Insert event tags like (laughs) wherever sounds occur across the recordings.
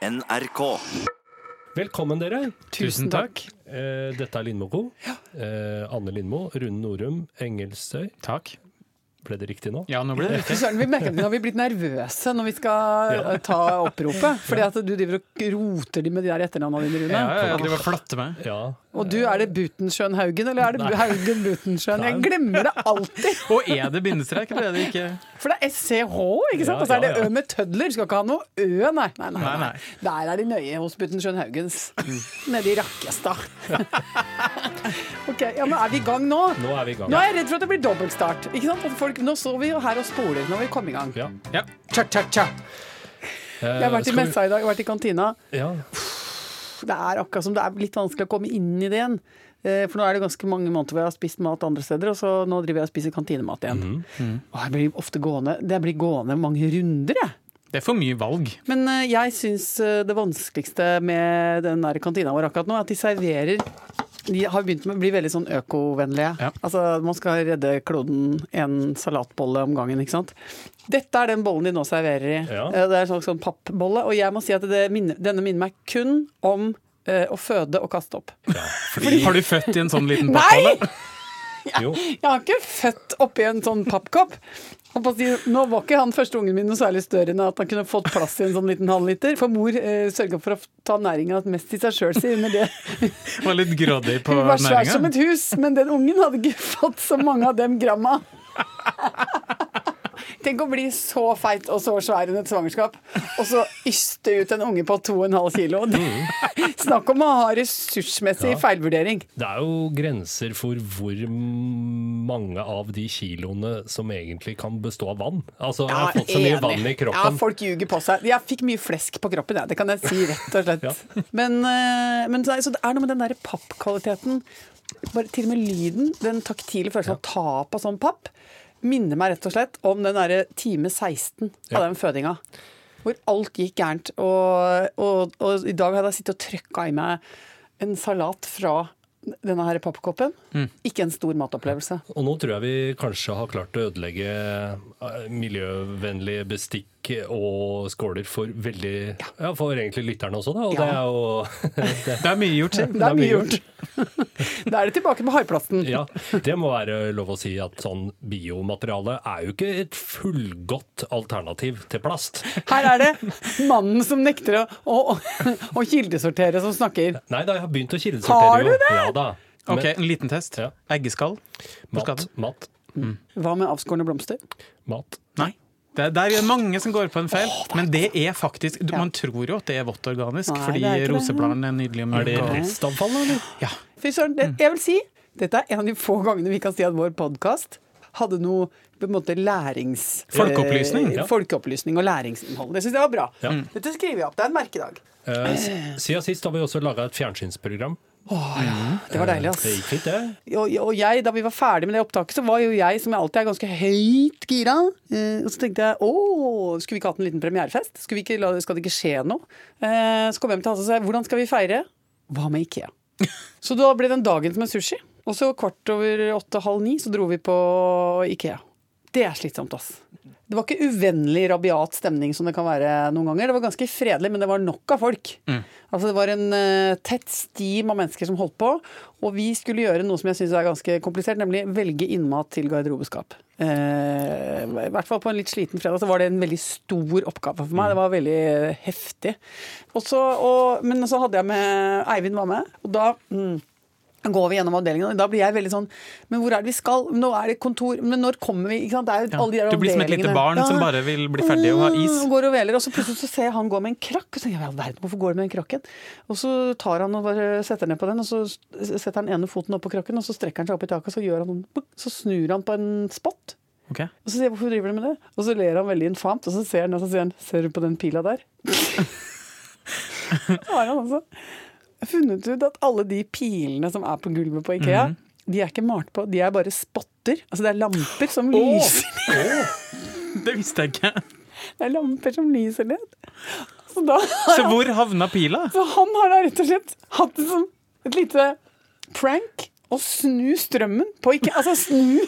NRK. Velkommen, dere. Tusen takk. Eh, dette er Lindmo Co. Eh, Anne Lindmo, Rune Norum, Engelsøy. Takk. Ble det riktig nå? Ja, nå ble det riktig. søren, vi merker at vi har blitt nervøse når vi skal Ja. eh, ta oppropet. (laughs) Fordi at du driver og roter de med de der etternavnene dine, Rune. Ja, ja, ja, de var flatte meg. Ja. Og du, er det Butenschøn Haugen, eller er det Nei. Haugen Butenschøn? Jeg glemmer det alltid! (laughs) Og er det bindestrek, eller er det ikke? For det er SCH, ikke sant? Ja, Og så er det. Ø med tødler. Skal ikke ha noe Ø, nei. Nei, nei, Nei. Der er de nøye hos Butenschøn Haugens. Nede i Rakkestad. (laughs) ok, ja, men er vi i gang nå? Nå er vi i gang. Nå er jeg redd for at det blir dobbeltstart. Ikke sant? Folk, nå står vi jo her og spoler. Nå må vi kom i gang. Ja. Ja. Tja, tja, tja. Jeg har vært i messa i dag, jeg har vært i kantina. Ja. Det er akkurat som det er litt vanskelig å komme inn i det igjen. Eh, For nå er det ganske mange måneder hvor jeg har spist mat andre steder, og så nå driver jeg og spiser kantinemat igjen. Mhm. Og jeg blir ofte gående Det blir gående mange runder, jeg. Det er for mye valg. Men eh, jeg syns eh, det vanskeligste med den der kantina vår akkurat nå, er at de serverer de har begynt med å bli veldig sånn økovennlige. Ja. Altså, Man skal redde kloden en salatbolle om gangen, ikke sant. Dette er den bollen de nå serverer i. Ja. Eh, Det er en slags sånn pappbolle. Og jeg må si at det minner, denne minner meg kun om uh, å føde og kaste opp. Har du født i en sånn liten (laughs) Nei! pappbolle? (laughs) Jo. Jeg har ikke født oppi en sånn pappkopp. Nå var ikke han første ungen min noe særlig større enn at han kunne fått plass i en sånn liten halvliter. For mor eh, sørga for å ta næringa mest til seg sjøl, sier under det. Var litt grådig på Hun var svær som et hus, men den ungen hadde ikke fått så mange av dem gramma. Tenk å bli så feit og så svær under et svangerskap, og så yste ut en unge på 2,5 kilo. (laughs) Snakk om å ha ressursmessig Ja. feilvurdering. Det er jo grenser for hvor mange av de kiloene som egentlig kan bestå av vann. Altså, jeg har fått så mye vann i kroppen. Ja, folk ljuger på seg. Jeg fikk mye flesk på kroppen, ja. det kan jeg si rett og slett. Ja. (laughs) Men, eh, men så, det er noe med den der pappkvaliteten. Bare til og med lyden, den taktile følelsen av å ta på sånn papp, minner meg rett og slett om den derre time 16 av Ja. den fødinga. Hvor alt gikk gærent. Og, og, og i dag hadde jeg sittet og trøkka i meg en salat fra denne her pappkoppen. Mm. Ikke en stor matopplevelse. Og nå tror jeg vi kanskje har klart å ødelegge miljøvennlig miljøvennlige bestikk og skåler for veldig Ja, for egentlig lytterne også, da. Og Ja. det er jo (laughs) det, Det er mye gjort, si. Det er mye gjort. da er det tilbake på haiplasten. Ja, det må være lov å si at sånn biomateriale er jo ikke et fullgodt alternativ til plast. Her er det mannen som nekter å, å, å kildesortere, som snakker. Nei da, jeg har begynt å kildesortere. Har du jo. det? Ja da. Ok, en liten test. Ja. Eggeskall. Mat. mat, Mm. Hva med avskårne blomster? mat. Nei. Det er, der er mange som går på en feil, men det er faktisk du, Man tror jo at det er vått organisk, Nei, fordi det er rosebladene er nydelige Er det restavfall, eller? Ja. Fy søren, det, jeg vil si dette er en av de få gangene vi kan si at vår podkast hadde noe på en måte lærings... Folkeopplysning, eh, ja. Folkeopplysning og læringsinnhold. Det syns jeg var bra. Ja. Dette skriver jeg opp. Det er en merkedag. Eh, siden sist har vi også laga et fjernsynsprogram. Det var deilig, ass. Det gikk fint, det. Og, og jeg, da vi var ferdig med det opptaket, så var jo jeg, som jeg alltid er ganske høyt gira. Eh, og så tenkte jeg å, skulle vi ikke hatt en liten premierefest? Skal, vi ikke, skal det ikke skje noe? Eh, så kom jeg hjem til Hasse og sa hvordan skal vi feire? Hva med Ikea? (laughs) Så da ble den dagen som en sushi. Og så kvart over åtte-halv ni så dro vi på Ikea. Det er slitsomt, ass. Det var ikke uvennlig, rabiat stemning som det kan være noen ganger. Det var ganske fredelig, men det var nok av folk. Altså Det var en uh, tett stim av mennesker som holdt på. Og vi skulle gjøre noe som jeg syns er ganske komplisert, nemlig velge innmat til garderobeskap. Uh, I hvert fall på en litt sliten fredag så var det en veldig stor oppgave for meg. Det var veldig heftig. Også, og, men så hadde jeg med Eivind var med, og da mm, går vi gjennom avdelingen, og da blir jeg veldig sånn Men hvor er det vi skal? Nå er det kontor Men når kommer vi? Ikke sant? Det er jo Ja. alle de der Du blir som et lite barn barn som bare vil bli ferdig og ha is. Og Går og veler, og så plutselig så ser jeg han gå med en krakk. Og så tenker jeg, all verden, hvorfor går han med den krakken? Og så tar han og bare setter ned på den, og så setter han ene foten opp på krakken, og så strekker han seg opp i taket, og så gjør han sånn, så snur han på en spott. Okay. Og så sier jeg, hvorfor driver du med det? Og så ler han veldig infamt, og så ser han, og så sier han, ser du på den pila der? (laughs) (laughs) så har han altså funnet ut at alle de pilene som er på gulvet på Ikea, de er ikke malt på, de er bare spotter. Altså det er lamper som lyser. Det visste jeg ikke. Det er lamper som lyser ned. Så, Så hvor havna pila? så han har da rett og slett hatt det som et lite prank å snu strømmen på Ikea. Altså snu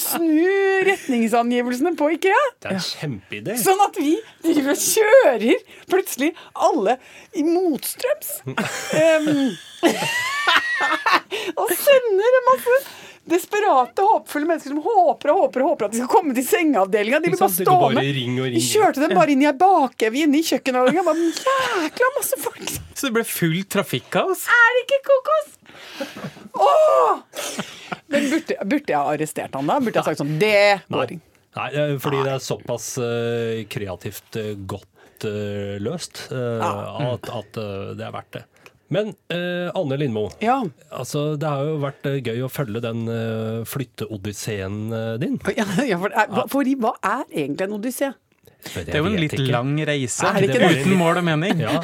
snu retningsangivelsene på Ikea. Det er en kjempeidé. Sånn at vi driver og kjører plutselig alle i motstrøms. um, og sender en masse desperate, håpefulle mennesker som håper og håper og håper at de skal komme til sengeavdelinga. De blir bare stående. Vi kjørte dem bare inn i ei bakevje inne i kjøkkenavdelinga. Jækla masse folk. Så det ble fullt trafikkaos. Er det ikke kokos? Åh! Men burde, burde jeg arrestert han da? Burde jeg sagt sånn Det går ikke. Nei, fordi fordi det er såpass uh, kreativt uh, godt uh, løst ja. at, at det er verdt det. Men Anne Lindmo, Ja. altså, det har jo vært gøy å følge den flytteodysseen din. Ja, (laughs) for, fordi hva er egentlig en odyssé? Det er jo en litt lang reise. Er det ikke det? Uten mål og mening. Ja,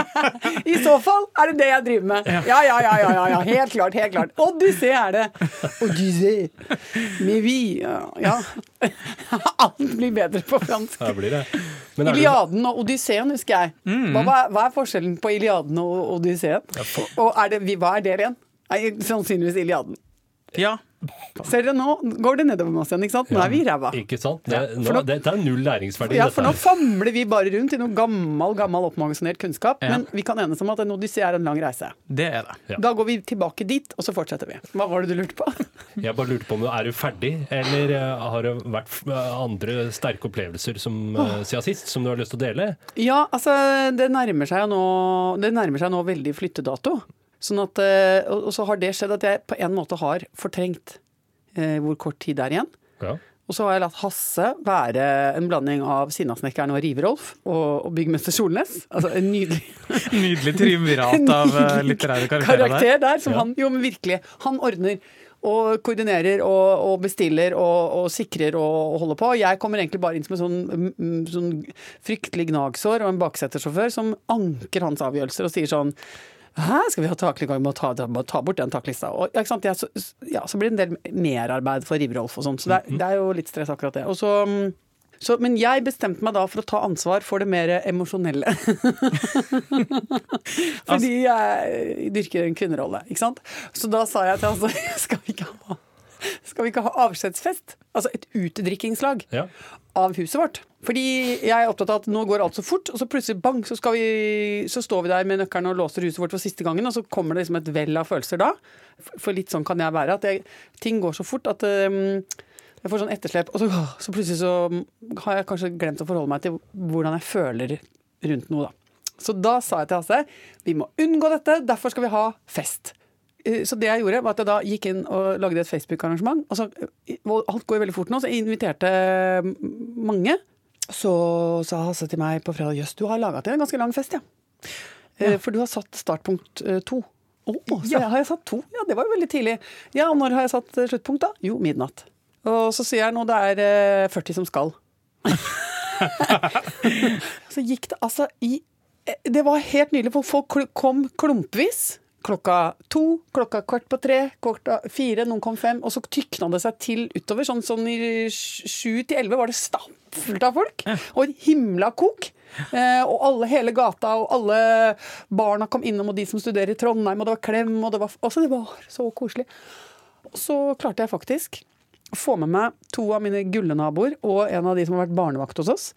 (laughs) I så fall er det det jeg driver med. Ja, ja, ja, ja, ja, ja. helt klart. helt klart. Odyssé er det. Odyssé. Mais oui. Ja. ja. (laughs) Alt blir bedre på fransk. der blir det. Men er Iliaden og Odysseen husker jeg. Hva, hva, er- er forskjellen på Iliaden og Odysseen? Og er det, hva er det igjen? Sannsynligvis Iliaden. Ja. (laughs) Ser dere nå går det nedover med oss igjen, ikke sant? Nå er vi i ræva. Ikke sant? Det, nå, nå- det er null læringsverdi. Ja, dette for nå famler vi bare rundt i noe gammel, gammel oppmagasinert kunnskap. Ja. Men vi kan enes om at en odyssé er en lang reise. Det er det. Ja. Da går vi tilbake dit, og så fortsetter vi. Hva var det du lurte på? (laughs) Jeg bare lurte på om du er du ferdig, eller eh, har det vært eh, andre sterke opplevelser som, eh, siden sist som du har lyst til å dele? Ja, altså, det nærmer seg jo nå, det nærmer seg nå veldig flyttedato. Sånn at, eh, og så har det skjedd at jeg på en måte har fortrengt eh, hvor kort tid det er igjen. Ja. Og så har jeg latt Hasse være en blanding av Sinnasnekkeren og Riverolf og, og byggmester Solnes. Altså en nydelig (laughs) Nydelig triumvirat av eh, (laughs) litterære karakterer karakter der. Som Ja. han, jo, men virkelig. Han ordner og koordinerer og, og bestiller og, og sikrer og, og holder på. Jeg kommer egentlig bare inn som en sånn, sånn fryktelig gnagsår og en baksetersjåfør som anker hans avgjørelser og sier sånn Hæ, skal vi ha takling? med å ta, må ta bort den taklista? Og, ja? Jeg, så, ja, så blir det en del merarbeid for Riverolf og sånn. Så det er, det er jo litt stress akkurat det. Og så, mm, så, men jeg bestemte meg da for å ta ansvar for det mer emosjonelle. (laughs) Fordi jeg dyrker en kvinnerolle, ikke sant. Så da sa jeg til han (laughs) sånn Skal vi ikke ha, skal vi ikke ha avskjedsfest? Altså et utedrikkingslag Ja. av huset vårt. Fordi jeg er opptatt av at nå går alt så fort, og så plutselig bang, så, skal vi, så står vi der med nøkkelen og låser huset vårt for siste gangen, og så kommer det liksom et vell av følelser da. For litt sånn kan jeg være. At jeg, ting går så fort at um, jeg får sånn etterslep, og så, så plutselig så har jeg kanskje glemt å forholde meg til hvordan jeg føler rundt noe, da. Så da sa jeg til Hasse vi må unngå dette, derfor skal vi ha fest. Eh, Så det jeg gjorde, var at jeg da gikk inn og lagde et Facebook-arrangement. Og så, eh, alt går veldig fort nå, så jeg inviterte mange. Så sa Hasse til meg på fredag jøss, du har laga til en ganske lang fest, ja. ja. For du har satt startpunkt eh, to. Å, så ja. har jeg satt to? Ja, det var jo veldig tidlig. Ja, og når har jeg satt eh, sluttpunkt, da? Jo, midnatt. Og så sier jeg nå det er eh, 40 som skal. (laughs) (laughs) så gikk det altså i eh, Det var helt nydelig, for folk kom klumpvis. Klokka to, klokka kvart på tre, klokka fire, noen kom fem. Og så tykna det seg til utover. Sånn, sånn i sju til elleve var det stappfullt av folk. Og et himla kok. Eh, og alle, hele gata, og alle barna kom innom, og de som studerer i Trondheim, og det var klem, og det var, altså, det var så koselig. Og så klarte jeg faktisk å få med meg to av mine gullenaboer og en av de som har vært barnevakt hos oss.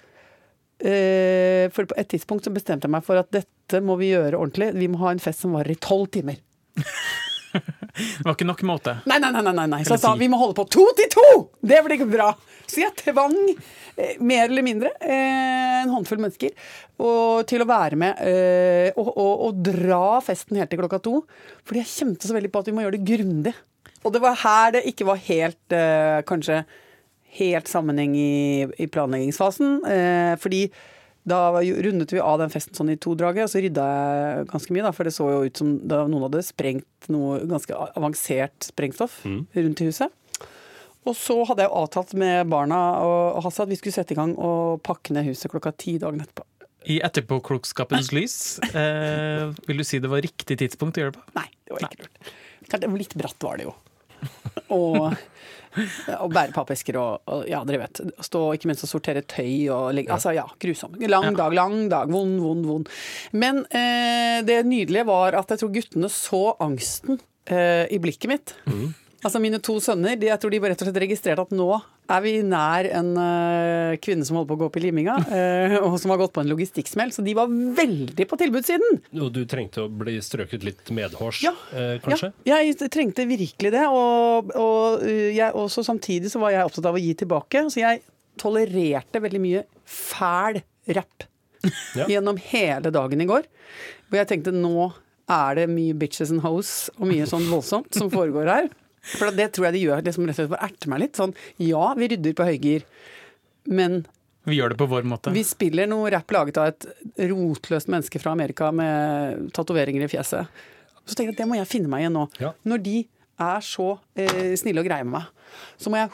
Eh, For på et tidspunkt så bestemte jeg meg for at dette må vi gjøre ordentlig. Vi må ha en fest som varer i tolv timer. (laughs) Det var ikke nok måte. Nei, nei, nei, nei, nei. Så jeg sa vi må holde på to til to! Det blir bra. Så jeg tvang eh, mer eller mindre eh, en håndfull mennesker og, til å være med og, og, og dra festen helt til klokka to. Fordi jeg kjente så veldig på at vi må gjøre det grundig. Og det var her det ikke var helt kanskje helt sammenheng i, i planleggingsfasen. Eh, fordi da rundet vi av den festen sånn i to draget, og så rydda jeg ganske mye. da, For det så jo ut som noen hadde sprengt noe ganske avansert sprengstoff rundt i huset. Og så hadde jeg avtalt med barna og og Hasse at vi skulle sette i gang og pakke ned huset klokka ti dagen etterpå. I etterpåklokskapens lys, eh, vil du si det var riktig tidspunkt å gjøre det på? Nei, det var ikke lurt. Litt bratt var det jo. Og, (laughs) og bære pappesker og, og ja, dere vet. Stå ikke minst og sortere tøy og legge Altså ja, grusom. Lang dag, lang dag. Vond, vond, vond. Men eh, det nydelige var at jeg tror guttene så angsten eh, i blikket mitt. Altså Mine to sønner de, jeg tror de rett og slett registrerte at nå er vi nær en uh, kvinne som holder på å gå opp i liminga, uh, (laughs) og som har gått på en logistikksmell. Så de var veldig på tilbudssiden. Og du trengte å bli strøket litt medhårs, ja. uh, kanskje? Ja, jeg trengte virkelig det. Og, og jeg, også samtidig så var jeg opptatt av å gi tilbake. Så jeg tolererte veldig mye fæl rapp (laughs) ja. gjennom hele dagen i går. Hvor jeg tenkte nå er det mye bitches and hoes og mye sånn voldsomt som foregår her. For det tror jeg de gjør liksom rett og slett for å meg litt. Sånn ja, vi rydder på høygir, men vi gjør det på vår måte. Vi spiller noe rapp laget av et rotløst menneske fra Amerika med tatoveringer i fjeset. Så tenker jeg at det må jeg finne meg igjen nå. Ja. Når de er så eh, snille og greie med meg, så må jeg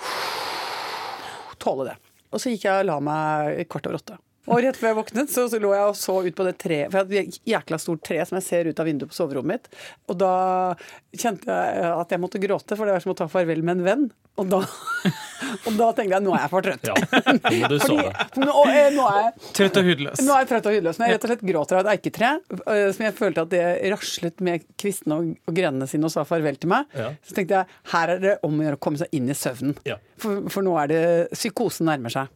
tåle det. Og så gikk jeg og la meg kvart over åtte. Og rett før jeg våknet, så, så lå jeg og så ut på det treet. For jeg hadde et jækla stort tre som jeg ser ut av vinduet på soverommet mitt. Og da kjente jeg at jeg måtte gråte, for det var som å ta farvel med en venn. Og da, (laughs) og da tenkte jeg nå er jeg for trøtt. Ja, nå du sove. Nå, eh, nå, er jeg trøtt og hudløs. Nå er jeg trøtt og hudløs. Når jeg rett og slett gråter av et eiketre, eh, som jeg følte at det raslet med kvistene og, og grenene sine og sa farvel til meg, ja. så tenkte jeg her er det om å gjøre å komme seg inn i søvnen. Ja. For, for, nå er det Psykosen nærmer seg.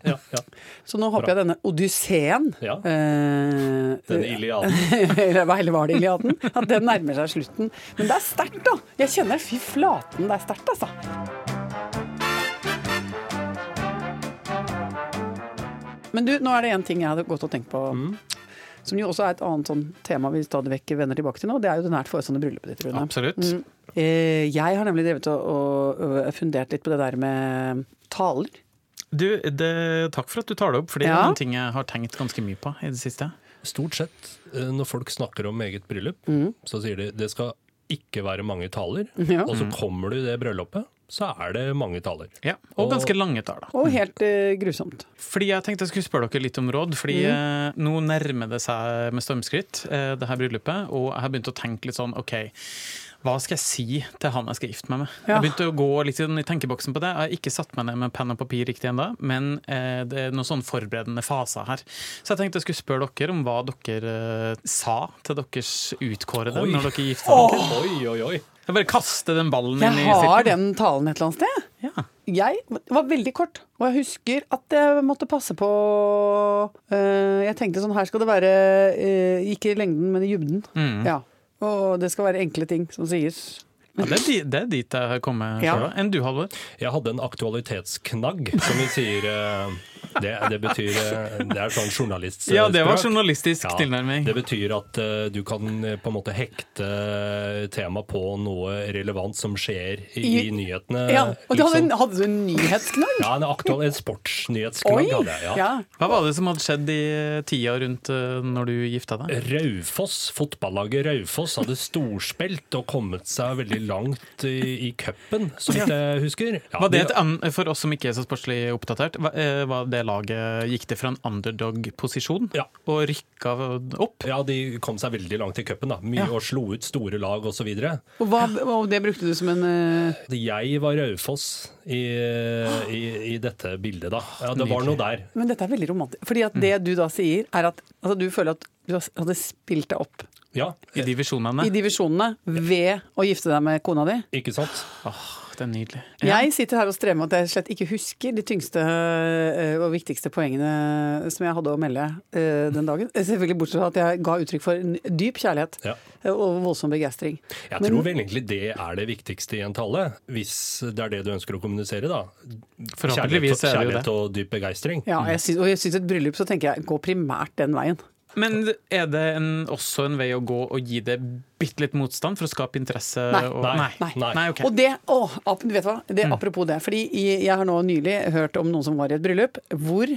Så nå håper Bra. jeg denne odysseen ja. eh, Den Iliaden. (laughs) eller var det Iliaden? At den nærmer seg slutten. Men det er sterkt, da! Jeg kjenner fy flaten, det er sterkt, altså. Men du, nå er det én ting jeg hadde gått og tenkt på. Mm. Som jo også er et annet sånn tema vi stadig vekk vender tilbake til nå. Det er jo det nært forestående bryllupet ditt, Rune. Absolutt. Mm. Eh, jeg har nemlig drevet og, og, og, fundert litt på det der med taler. Du, det, takk for at du tar det opp, for det er en ting jeg har tenkt ganske mye på i det siste. Stort sett eh, når folk snakker om eget bryllup, mm. så sier de det skal ikke være mange taler. (laughs) Ja. Og så mm. kommer du i det bryllupet, så er det mange taler. Ja, Og, og ganske lange taler. Og helt uh, grusomt. Fordi Jeg tenkte jeg skulle spørre dere litt om råd. fordi mm. uh, Nå nærmer det seg med stormskritt, uh, det her bryllupet. Og jeg har begynt å tenke litt sånn OK, hva skal jeg si til han jeg skal gifte meg med? Ja. Jeg begynte å gå litt i tenkeboksen på det. Jeg har ikke satt meg ned med penn og papir riktig ennå, men eh, det er noen sånn forberedende faser her. Så jeg tenkte jeg skulle spørre dere om hva dere eh, sa til deres utkårede når dere gifta dere. Oi, oi, oi. Jeg bare kaster den ballen jeg inn i sirkelen. Jeg har den talen et eller annet sted. Ja. Jeg var veldig kort, og jeg husker at jeg måtte passe på uh, Jeg tenkte sånn her skal det være uh, ikke i lengden, men i dybden. Mm. Ja. Og det skal være enkle ting som sies. Ja, det, er, det, er, dit jeg har kommet ja. Enn du, Halvor? Jeg hadde en aktualitetsknagg, som vi sier. Det, det, betyr eh, Det er sånn journalistspråk. Ja, det var journalistisk ja, tilnærming. Det betyr at uh, du kan uh, på en måte hekte temaet på noe relevant som skjer i, I nyhetene. Ja, og du hadde, en, hadde, du en nyhetsknagg? Ja, en, aktuell, en sportsnyhetsknagg hadde jeg. Ja. Hva var det som hadde skjedd i tida rundt uh, når du gifta deg? Raufoss, fotballaget Raufoss hadde storspilt og kommet seg veldig langt i, i cupen, så vidt jeg husker. var det et, for oss som ikke er så sportslig oppdatert, var det laget gikk det fra en underdog-posisjon ja. og rykka opp? Ja, de kom seg veldig langt i cupen. Mye ja. og slo ut store lag osv. Og, og, hva, og det brukte du som en uh... Jeg var Raufoss i, i, i, dette bildet, da. Ja, det var noe der. Men dette er veldig romantisk. Fordi at det du da sier, er at altså, du føler at du hadde spilt deg opp ja. I divisjonene? I divisjonene ved å gifte deg med kona di. Ikke sant? Åh, det er nydelig. Ja. Jeg sitter her og strever med at jeg slett ikke husker de tyngste eh, og viktigste poengene som jeg hadde å melde eh, den dagen. Selvfølgelig bortsett fra at jeg ga uttrykk for dyp kjærlighet ja. og voldsom begeistring. Jeg Men, tror vel egentlig det er det viktigste i en tale, hvis det er det du ønsker å kommunisere, da. Kjærlighet, kjærlighet og dyp begeistring. Ja, jeg synes, og jeg syns et bryllup så tenker jeg gå primært den veien. Men er det en, også en vei å gå og gi det bitte litt motstand for å skape interesse? Nei. Og, nei. nei. nei. nei okay. Og det, å, vet hva? Det, mm. Apropos det. fordi jeg har nå nylig hørt om noen som var i et bryllup hvor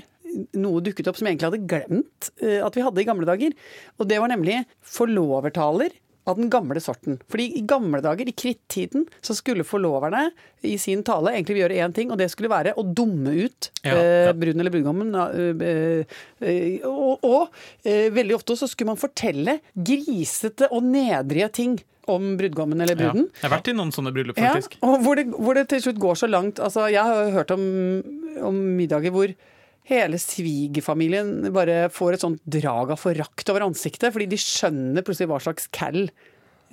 noe dukket opp som jeg egentlig hadde glemt uh, at vi hadde i gamle dager. Og det var nemlig forlovertaler av den gamle sorten. Fordi i gamle dager, i krittiden, så skulle forloverne i sin tale egentlig gjøre én ting, og det skulle være å dumme ut ja, eh, ja. bruden eller brudgommen. Eh, eh, og, og eh, veldig ofte så skulle man fortelle grisete og nedrige ting om brudgommen eller bruden. Ja, jeg har vært i noen sånne bryllup, faktisk. Ja, og hvor det, hvor det, til slutt går så langt altså Jeg har hørt om, om middager hvor hele svigerfamilien bare får et sånt drag av forakt over ansiktet, fordi de skjønner plutselig hva slags cal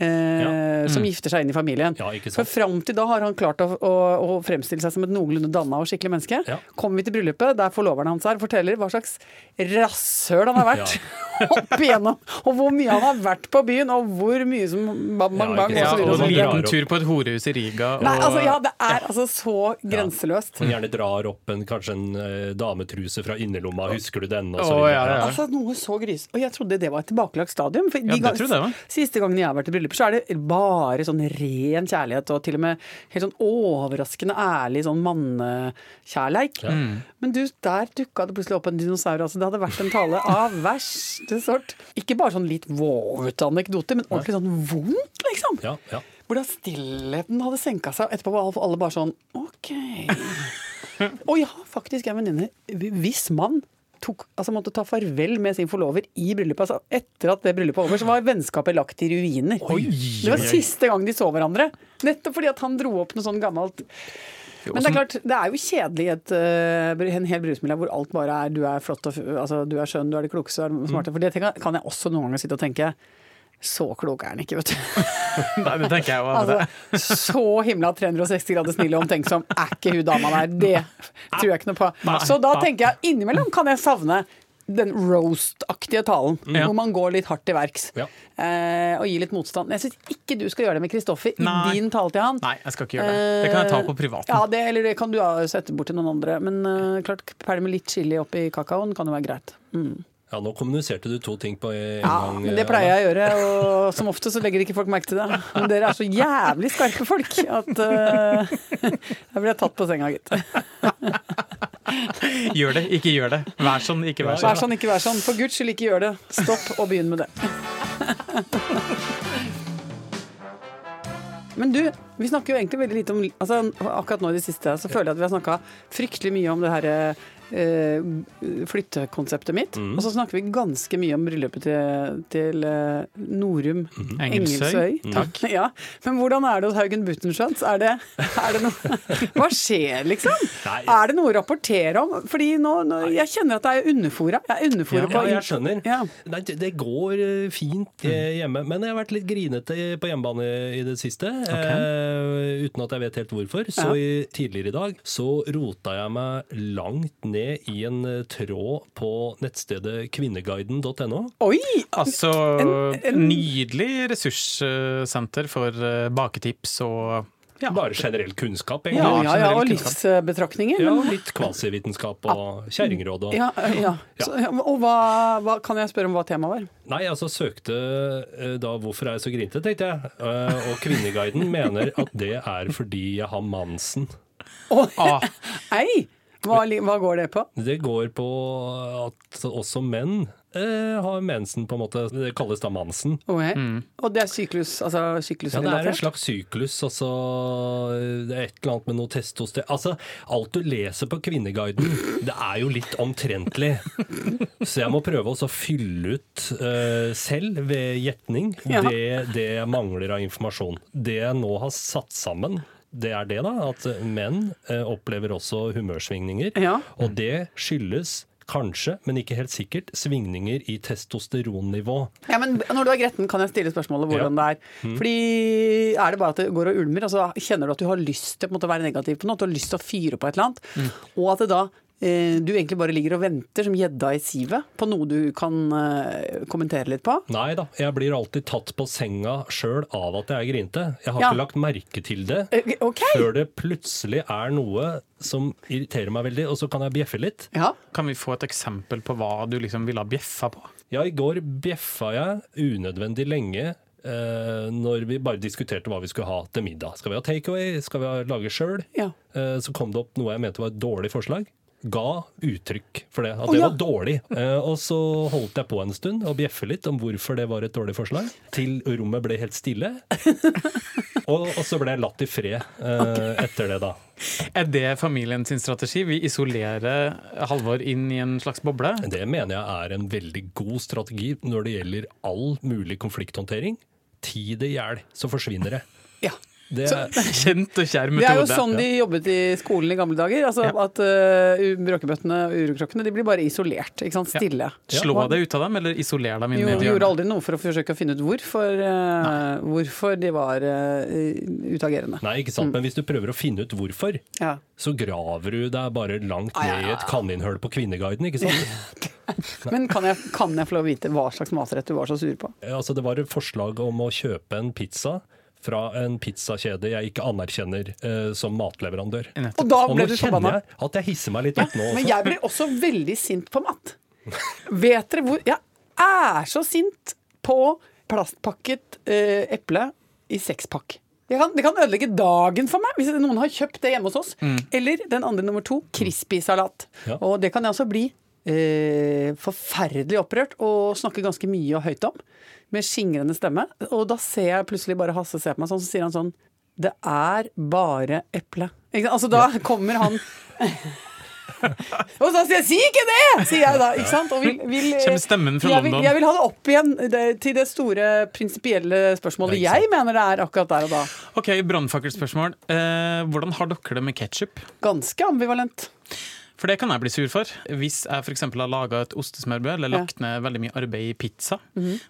Eh, som gifter seg inn i familien. Ja, ikke For fram til da har han klart å, å, å fremstille seg som et noenlunde danna og skikkelig menneske. Ja. Kommer vi til bryllupet, der forloveren hans er, forteller hva slags rasshøl han har vært (laughs) opp igjennom. Og hvor mye han har vært på byen, og hvor mye som bang, bang, bang. Ja, og så videre og og en liten tur på et horehus i Riga. Og, Nei, altså, ja, det er altså så grenseløst. Som gjerne drar opp en, kanskje en uh, dametruse fra innerlomma, husker du den? Og så videre. ja, ja. Altså noe så gris. Og jeg trodde det var et tilbakelagt stadium. For Ja, de det gang-. Siste gangen jeg har vært i bryllup, så er det bare sånn ren kjærlighet, og til og med helt sånn overraskende ærlig sånn mannekjærleik. Men du, der dukka det plutselig opp en dinosaur. Altså, det hadde vært en tale av (laughs) verste sort. Ikke bare sånn litt våvete anekdote, men ordentlig sånn vondt, liksom. Ja, ja. Hvordan stillheten hadde senka seg, etterpå var alle bare sånn OK. (laughs) Og ja, faktisk en venninne Hvis mann tok, altså måtte ta farvel med sin forlover i bryllupet, altså etter at det bryllupet var over, så var vennskapet lagt i ruiner. det var siste gang de så hverandre. Nettopp fordi at han dro opp noe sånn gammelt men det er klart, det er jo kjedelig et, øh, en hel bryllupsmiddag hvor alt bare er du er flott og altså, du er skjønn, du er det klokeste, du er det smarte. For det kan jeg også noen ganger sitte og tenke. Så klok er han ikke, vet du. (laughs) Nei, det tenker jeg jo. Altså, så himla 360 grader snill og omtenksom er ikke hun dama der. Det tror jeg ikke noe på. Så da tenker jeg innimellom kan jeg savne den roast-aktige talen, Ja. hvor man går litt hardt til verks Ja. eh, og gir litt motstand. Jeg syns ikke du skal gjøre det med Kristoffer i din tale til han. Nei, jeg skal ikke gjøre det. Det kan jeg ta på privaten. Ja, det, eller det kan du sette bort til noen andre. Men uh, klart, perle med litt chili oppi kakaoen kan jo være greit. Mm. Ja, nå kommuniserte du to ting på en Ja, gang. men det pleier jeg å gjøre, og som ofte så legger ikke folk merke til det. Men dere er så jævlig skarpe folk at uh, jeg blir tatt på senga, gitt. Gjør det, ikke gjør det. Vær sånn, ikke vær sånn. Vær sånn. ikke vær sånn. For guds skyld, ikke gjør det. Stopp og begynn med det. Men du, vi snakker jo egentlig veldig lite om altså Akkurat nå i det siste så føler jeg at vi har snakka fryktelig mye om det her eh, flyttekonseptet mitt. Mm. Og så snakker vi ganske mye om bryllupet til, til eh, Norum Engelsøy. Engelsøy. Takk. (laughs) Ja. Men hvordan er det hos Haugen Buttenschøtz? Er det, er det noe (laughs) Hva skjer, liksom? Nei. Er det noe å rapportere om? Fordi nå, nå jeg kjenner at det er underfora. Jeg er underfora Ja, på jeg skjønner. Ja. Nei, det, går eh, fint eh, hjemme, men jeg har vært litt grinete på hjemmebane i det siste. Eh, uten at jeg vet helt hvorfor. Så Ja. i, tidligere i dag så rota jeg meg langt ned i en eh, tråd på nettstedet kvinneguiden.no. Oi! Altså, En- en- nydelig ressurssenter for eh, baketips og ja. Bare generell kunnskap, egentlig. ja, ja, og generell kunnskap. livsbetraktninger. Ja, litt kvasivitenskap og kjerringråd og Ja, ja. Så, ja, og hva, hva kan jeg spørre om hva temaet var? Nei, altså søkte eh, da 'Hvorfor er jeg så grinte', tenkte jeg. Eh, og Kvinneguiden mener at det er fordi jeg har mensen. Ah, (laughs) Ei! Hva, hva går det på? Det går på at også menn eh, har mensen, på en måte. Det kalles da mansen. Okay. Mm. Og det er syklus, altså Ja, det er en slags syklus. Altså, det er et eller annet med noe testoster... Altså, alt du leser på Kvinneguiden, (laughs) det er jo litt omtrentlig. Så jeg må prøve også å fylle ut eh, selv ved gjetning Ja. det, det jeg mangler av informasjon. Det jeg nå har satt sammen, det er det, da. At menn eh, opplever også humørsvingninger. Ja. Og det skyldes kanskje, men ikke helt sikkert, svingninger i testosteronnivå. Ja, men Når du er gretten, kan jeg stille spørsmålet hvordan det er. Mm. Fordi Er det bare at det går og ulmer, altså kjenner du at du har lyst til måte, å være negativ på noe, at du har lyst til å fyre på et eller annet, Mm. og at det da du egentlig bare ligger og venter som gjedda i sivet på noe du kan eh, kommentere litt på? Nei da, jeg blir alltid tatt på senga sjøl av at jeg er grinte. Jeg har Ja. ikke lagt merke til det okay. Før det plutselig er noe som irriterer meg veldig, og så kan jeg bjeffe litt. Ja. kan vi få et eksempel på hva du liksom ville ha bjeffa på? Ja, i går bjeffa jeg unødvendig lenge. Eh, når vi bare diskuterte hva vi skulle ha til middag. Skal vi ha takeaway? Skal vi ha- lage sjøl? Ja. Eh, så kom det opp noe jeg mente var et dårlig forslag. Ga uttrykk for det, at Å, det ja. var dårlig. Eh, og så holdt jeg på en stund og bjeffe litt om hvorfor det var et dårlig forslag. Til rommet ble helt stille. (laughs) og, og så ble jeg latt i fred eh, etter det, da. Er det familien sin strategi? Vi isolerer Halvor inn i en slags boble? Det mener jeg er en veldig god strategi når det gjelder all mulig konflikthåndtering. Ti det i hjel, så forsvinner det. ja. Det, (laughs) Kjent og kjær Det er jo sånn de jobbet i skolen i gamle dager. Altså Ja. At uh, bråkebøttene og urokrokkene de blir bare isolert. Ikke sant? Ja. Stille. Slå Og- deg ut av dem, eller isoler dem inn Jo, i hjørnet? gjorde aldri noe for å forsøke å finne ut hvorfor, uh, hvorfor de var uh, utagerende. nei, ikke sant. Men hvis du prøver å finne ut hvorfor, Ja. så graver du deg bare langt ned i et ja. kaninhull på Kvinneguiden, ikke sant? (laughs) Men kan jeg, kan jeg få lov å vite hva slags matrett du var så sur på? Altså, det var et forslag om å kjøpe en pizza fra en pizzakjede jeg ikke anerkjenner eh, som matleverandør. Og da Og ble nå du kjenner forbanna. jeg at jeg hisser meg litt opp nå Men jeg blir også veldig sint på mat. Vet dere hvor Jeg er så sint på plastpakket eh, eple i sekspakk. Det kan, det kan ødelegge dagen for meg hvis noen har kjøpt det hjemme hos oss. Eller den andre nummer to, crispy-salat. Ja. Og det kan jeg altså bli eh, forferdelig opprørt og snakker ganske mye og høyt om. Med skingrende stemme. Og da ser jeg plutselig bare Hasse se på meg sånn, så sier han sånn Det er bare eple. Altså da kommer han Og så sier jeg 'si ikke det!' sier jeg da. ikke sant? Og vil, vil, Kjem stemmen fra jeg vil, London. jeg vil ha det opp igjen det, til det store prinsipielle spørsmålet Ja, jeg mener det er akkurat der og da. Ok, brannfakkelspørsmål. Eh, hvordan har dere det med ketsjup? Ganske ambivalent. For det kan jeg bli sur for. Hvis jeg f.eks. har laga et ostesmørbrød eller Ja. lagt ned veldig mye arbeid i pizza,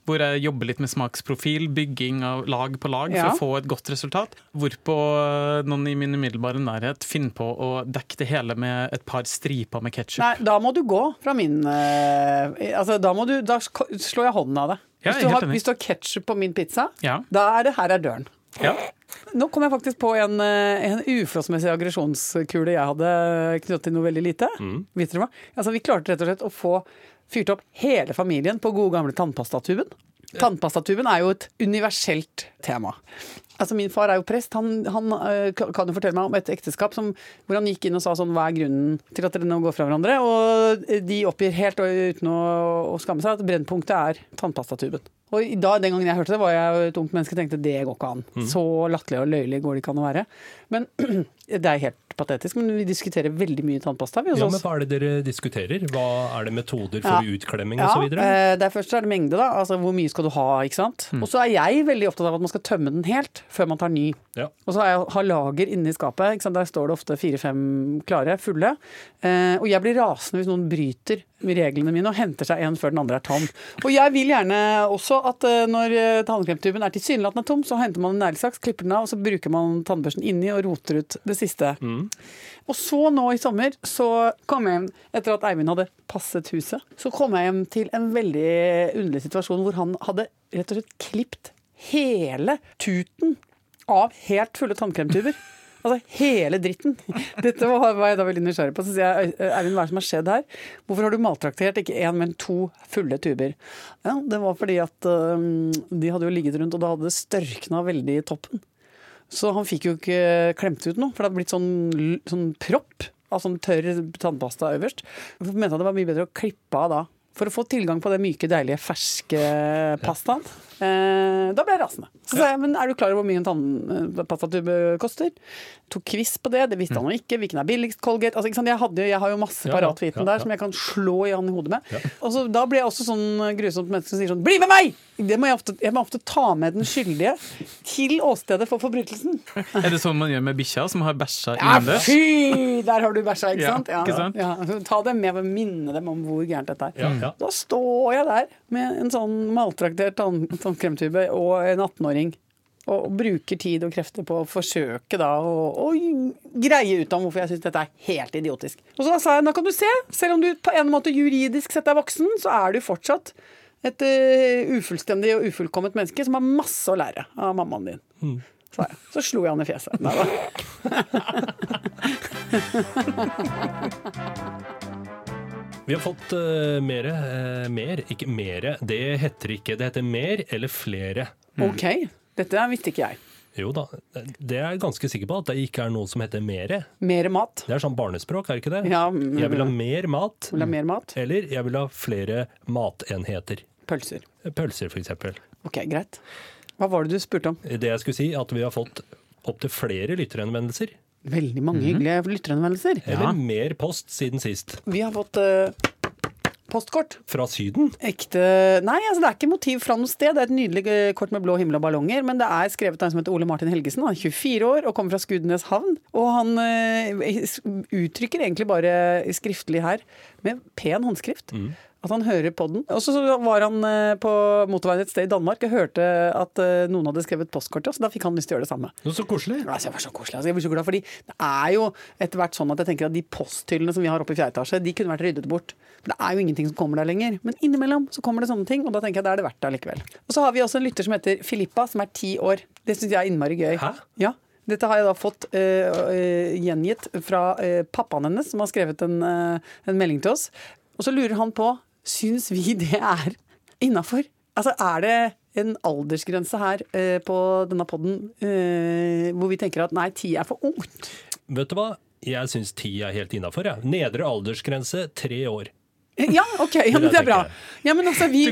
hvor jeg jobber litt med smaksprofil, bygging av lag på lag Ja. for å få et godt resultat, hvorpå noen i min umiddelbare nærhet finner på å dekke det hele med et par striper med ketsjup. Da må du gå fra min eh, Altså, da må du Da slår jeg hånden av deg. Hvis ja, du har, hvis du har ketsjup på min pizza, Ja. da er det her er døren. Ja. Nå kom jeg faktisk på en, eh, en uforholdsmessig aggresjonskule jeg hadde knyttet til noe veldig lite. Vet dere hva? Altså, vi klarte rett og slett å få fyrt opp hele familien på gode gamle tannpastatuben. Tannpastatuben er jo et universelt tema. Altså Min far er jo prest. Han, han eh, kan jo fortelle meg om et ekteskap som, hvor han gikk inn og sa sånn Hva er grunnen til at dere nå går fra hverandre? Og de oppgir helt uten å, å skamme seg at brennpunktet er tannpastatuben. Og da, den gangen jeg hørte det, var jeg et ungt menneske og tenkte det går ikke an. Så latterlig og løyelig går det ikke an å være. Men (clears throat) det er helt patetisk. Men vi diskuterer veldig mye tannpasta. Vi, Ja, men Hva er det dere diskuterer? Hva Er det metoder Ja. for utklemming Ja, osv.? eh, det er først er det mengde, da. Altså hvor mye skal du ha, ikke sant. Og så er jeg veldig opptatt av at man skal tømme den helt før man tar ny. Ja. Og så har jeg har lager inne i skapet. Der står det ofte fire-fem klare, fulle. Eh, og jeg blir rasende hvis noen bryter reglene mine og henter seg en før den andre er tom. Og jeg vil gjerne også at eh, når eh, tannkremtuben er tilsynelatende tom, så henter man en neglesaks, klipper den av, og så bruker man tannbørsten inni og roter ut det siste. Og så nå i sommer så kom jeg hjem etter at Eivind hadde passet huset. Så kom jeg hjem til en veldig underlig situasjon hvor han hadde rett og slett klipt hele tuten av helt fulle tannkremtuber. (laughs) Altså hele dritten. Dette var, jeg da veldig nysgjerrig på. Så sier jeg Eivind, hva er det som har skjedd her? Hvorfor har du maltraktert ikke én, men to fulle tuber? Ja, Det var fordi at øhm, de hadde jo ligget rundt, og da hadde det størkna veldig i toppen. Så han fikk jo ikke klemt ut noe, for det hadde blitt sånn, sånn propp av sånn tørr tannpasta øverst. Jeg mente at det var mye bedre å klippe av da. For å få tilgang på det myke, deilige, ferske pastaen. Eh, da ble jeg rasende. Så sa jeg, men er du klar over hvor mye en tannpastatube koster? Tok quiz på det, det visste han jo ikke. Hvilken er billigst? Colgate? Altså, ikke sant? Jeg, hadde, jo- jeg har jo masse Ja, ja, paratviten ja, der som jeg kan slå i han i hodet med. Og så, da blir jeg også sånn grusomt menneske som sier sånn Bli med meg! Det må jeg, ofte, jeg må ofte ta med den skyldige til åstedet for forbrytelsen. (laughs) Er det sånn man gjør med bikkja som har bæsja Ja, fy! Der har du bæsja, ikke Ja, sant? ikke sant? Ja. Ta dem med og minne dem om hvor gærent dette er. Ja, ja. Da står jeg der med en sånn maltraktert tann tannkremtube og en 18-åring. Og bruker tid og krefter på å forsøke da å, greie ut om hvorfor jeg syns dette er helt idiotisk. Og så sa jeg nå kan du se, selv om du på en måte juridisk sett er voksen, så er du fortsatt et uh, ufullstendig og ufullkomment menneske som har masse å lære av mammaen din. Sa jeg. Så slo jeg han i fjeset. Nei da. (laughs) (laughs) Vi har fått uh, mere, uh, mer, ikke mere. Det heter ikke. Det heter mer eller flere. Ok, dette visste ikke jeg. Jo da, det er jeg ganske sikker på at det ikke er noe som heter mere. Mere mat. Det er sånn barnespråk, er det ikke det? Ja, mm, Jeg vil ha mer mat, Vil ha mer mat? eller jeg vil ha flere matenheter. Pølser. Pølser, f.eks. Ok, greit. Hva var det du spurte om? Det jeg skulle si, at vi har fått opptil flere lytterhenvendelser. Veldig mange hyggelige lytterhenvendelser. Eller mer post siden sist. Vi har fått uh, postkort. Fra Syden? Ekte Nei, altså det er ikke motiv fra noe sted. Det er et nydelig eh, kort med blå himmel og ballonger, men det er skrevet av en som heter Ole Martin Helgesen. Han er 24 år og kommer fra Skudenes havn. Og han uh, uttrykker egentlig bare skriftlig her, med pen håndskrift, at han hører på den. Og så var han eh, på motorveien et sted i Danmark og hørte at eh, noen hadde skrevet postkort til oss, så da fikk han lyst til å gjøre det samme. Så koselig. Altså, jeg var så koselig. Altså, jeg blir så glad, fordi det er jo etter hvert sånn at jeg tenker at de posthyllene som vi har oppe i fjerde etasje, de kunne vært ryddet bort. Det er jo ingenting som kommer der lenger. Men innimellom så kommer det sånne ting, og da tenker jeg da er det verdt det allikevel. Og så har vi også en lytter som heter Filippa, som er ti år. Det syns jeg er innmari gøy. Hæ? Ja. Dette har jeg da fått øh, øh, gjengitt fra øh, pappaen hennes, som har skrevet en, en melding til oss. Og så lurer han på syns vi det er innafor. Altså, er det en aldersgrense her øh, på denne poden hvor vi tenker at nei, ti er for ungt? Vet du hva? Jeg syns ti er helt innafor. Ja. Nedre aldersgrense tre år. Ja, ok, ja, (laughs) men det er bra. Ja, men altså, vi,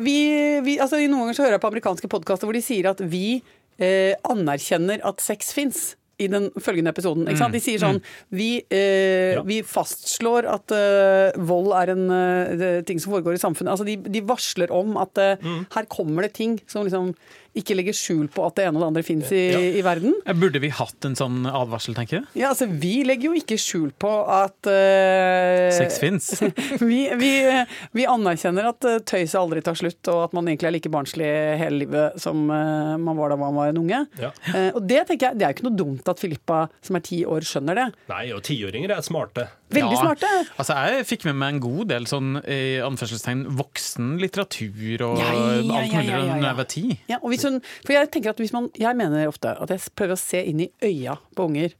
vi, vi, altså, Noen ganger så hører jeg på amerikanske podkaster hvor de sier at vi eh, anerkjenner at sex fins. I den følgende episoden. De sier sånn Vi, eh, Ja. vi fastslår at eh, vold er en eh, ting som foregår i samfunnet. Altså, de, de varsler om at eh, her kommer det ting som liksom ikke legger skjul på at det ene og det andre fins i, Ja. i verden. Eh, Burde vi hatt en sånn advarsel, tenker du? Ja, altså Vi legger jo ikke skjul på at uh, Sex fins. (laughs) vi, vi, vi anerkjenner at eh, tøyset aldri tar slutt, og at man egentlig er like barnslig hele livet som uh, man var da man var en unge. Ja. Uh, Og det tenker jeg, det er jo ikke noe dumt at Filippa, som er ti år, skjønner det. Nei, og tiåringer er smarte. Veldig Ja. smarte. Altså, jeg fikk med meg en god del sånn i anførselstegn voksen litteratur og Ja, ja, alt ja, mulig ja, ja, ja. da jeg var ti. Ja, og hvis hun, for jeg tenker at hvis man, jeg mener ofte at jeg prøver å se inn i øya på unger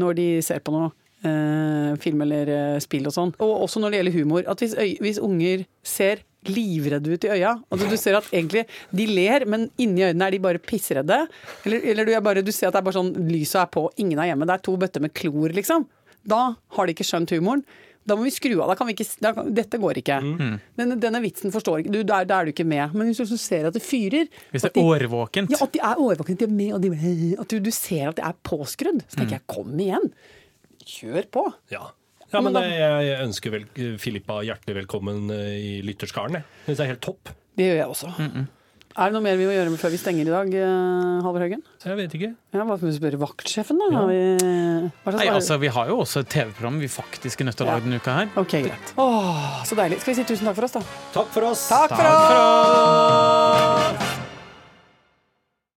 når de ser på noe. eh, film eller eh, spill og sånn. Og også når det gjelder humor. At hvis, øy, hvis unger ser livredde ut i øya altså Du ser at egentlig de ler, men inni øynene er de bare pissredde. Eller, eller du, bare, du ser at det er bare sånn lyset er på, ingen er hjemme. Det er to bøtter med klor, liksom. Da har de ikke skjønt humoren. Da må vi skru av. Da kan vi ikke, da dette går ikke. Denne, denne vitsen forstår ikke du. Der, der er du ikke med. Men hvis du ser at det fyrer Hvis det at de- er årvåkent. ja, at de er årvåkne, de er med, og de, at du, du ser at det er påskrudd. Så tenker jeg, kom igjen. Kjør på. Ja. Ja, men Men jeg, jeg ønsker vel Filippa hjertelig velkommen eh, i lytterskaren. Jeg Syns det er helt topp. Det gjør jeg også. Er det noe mer vi må gjøre før vi stenger i dag, eh, Halvor Haugen? Jeg vet ikke. Ja, hva skal vi spørre vaktsjefen, da? Har vi, hva slags Nei, altså, Vi har jo også et TV-program vi faktisk er nødt til å Ja. lage denne uka her. Ok, greit. Åh, så deilig. Skal vi si tusen takk for oss, da? Takk for oss. Takk for Takk for oss!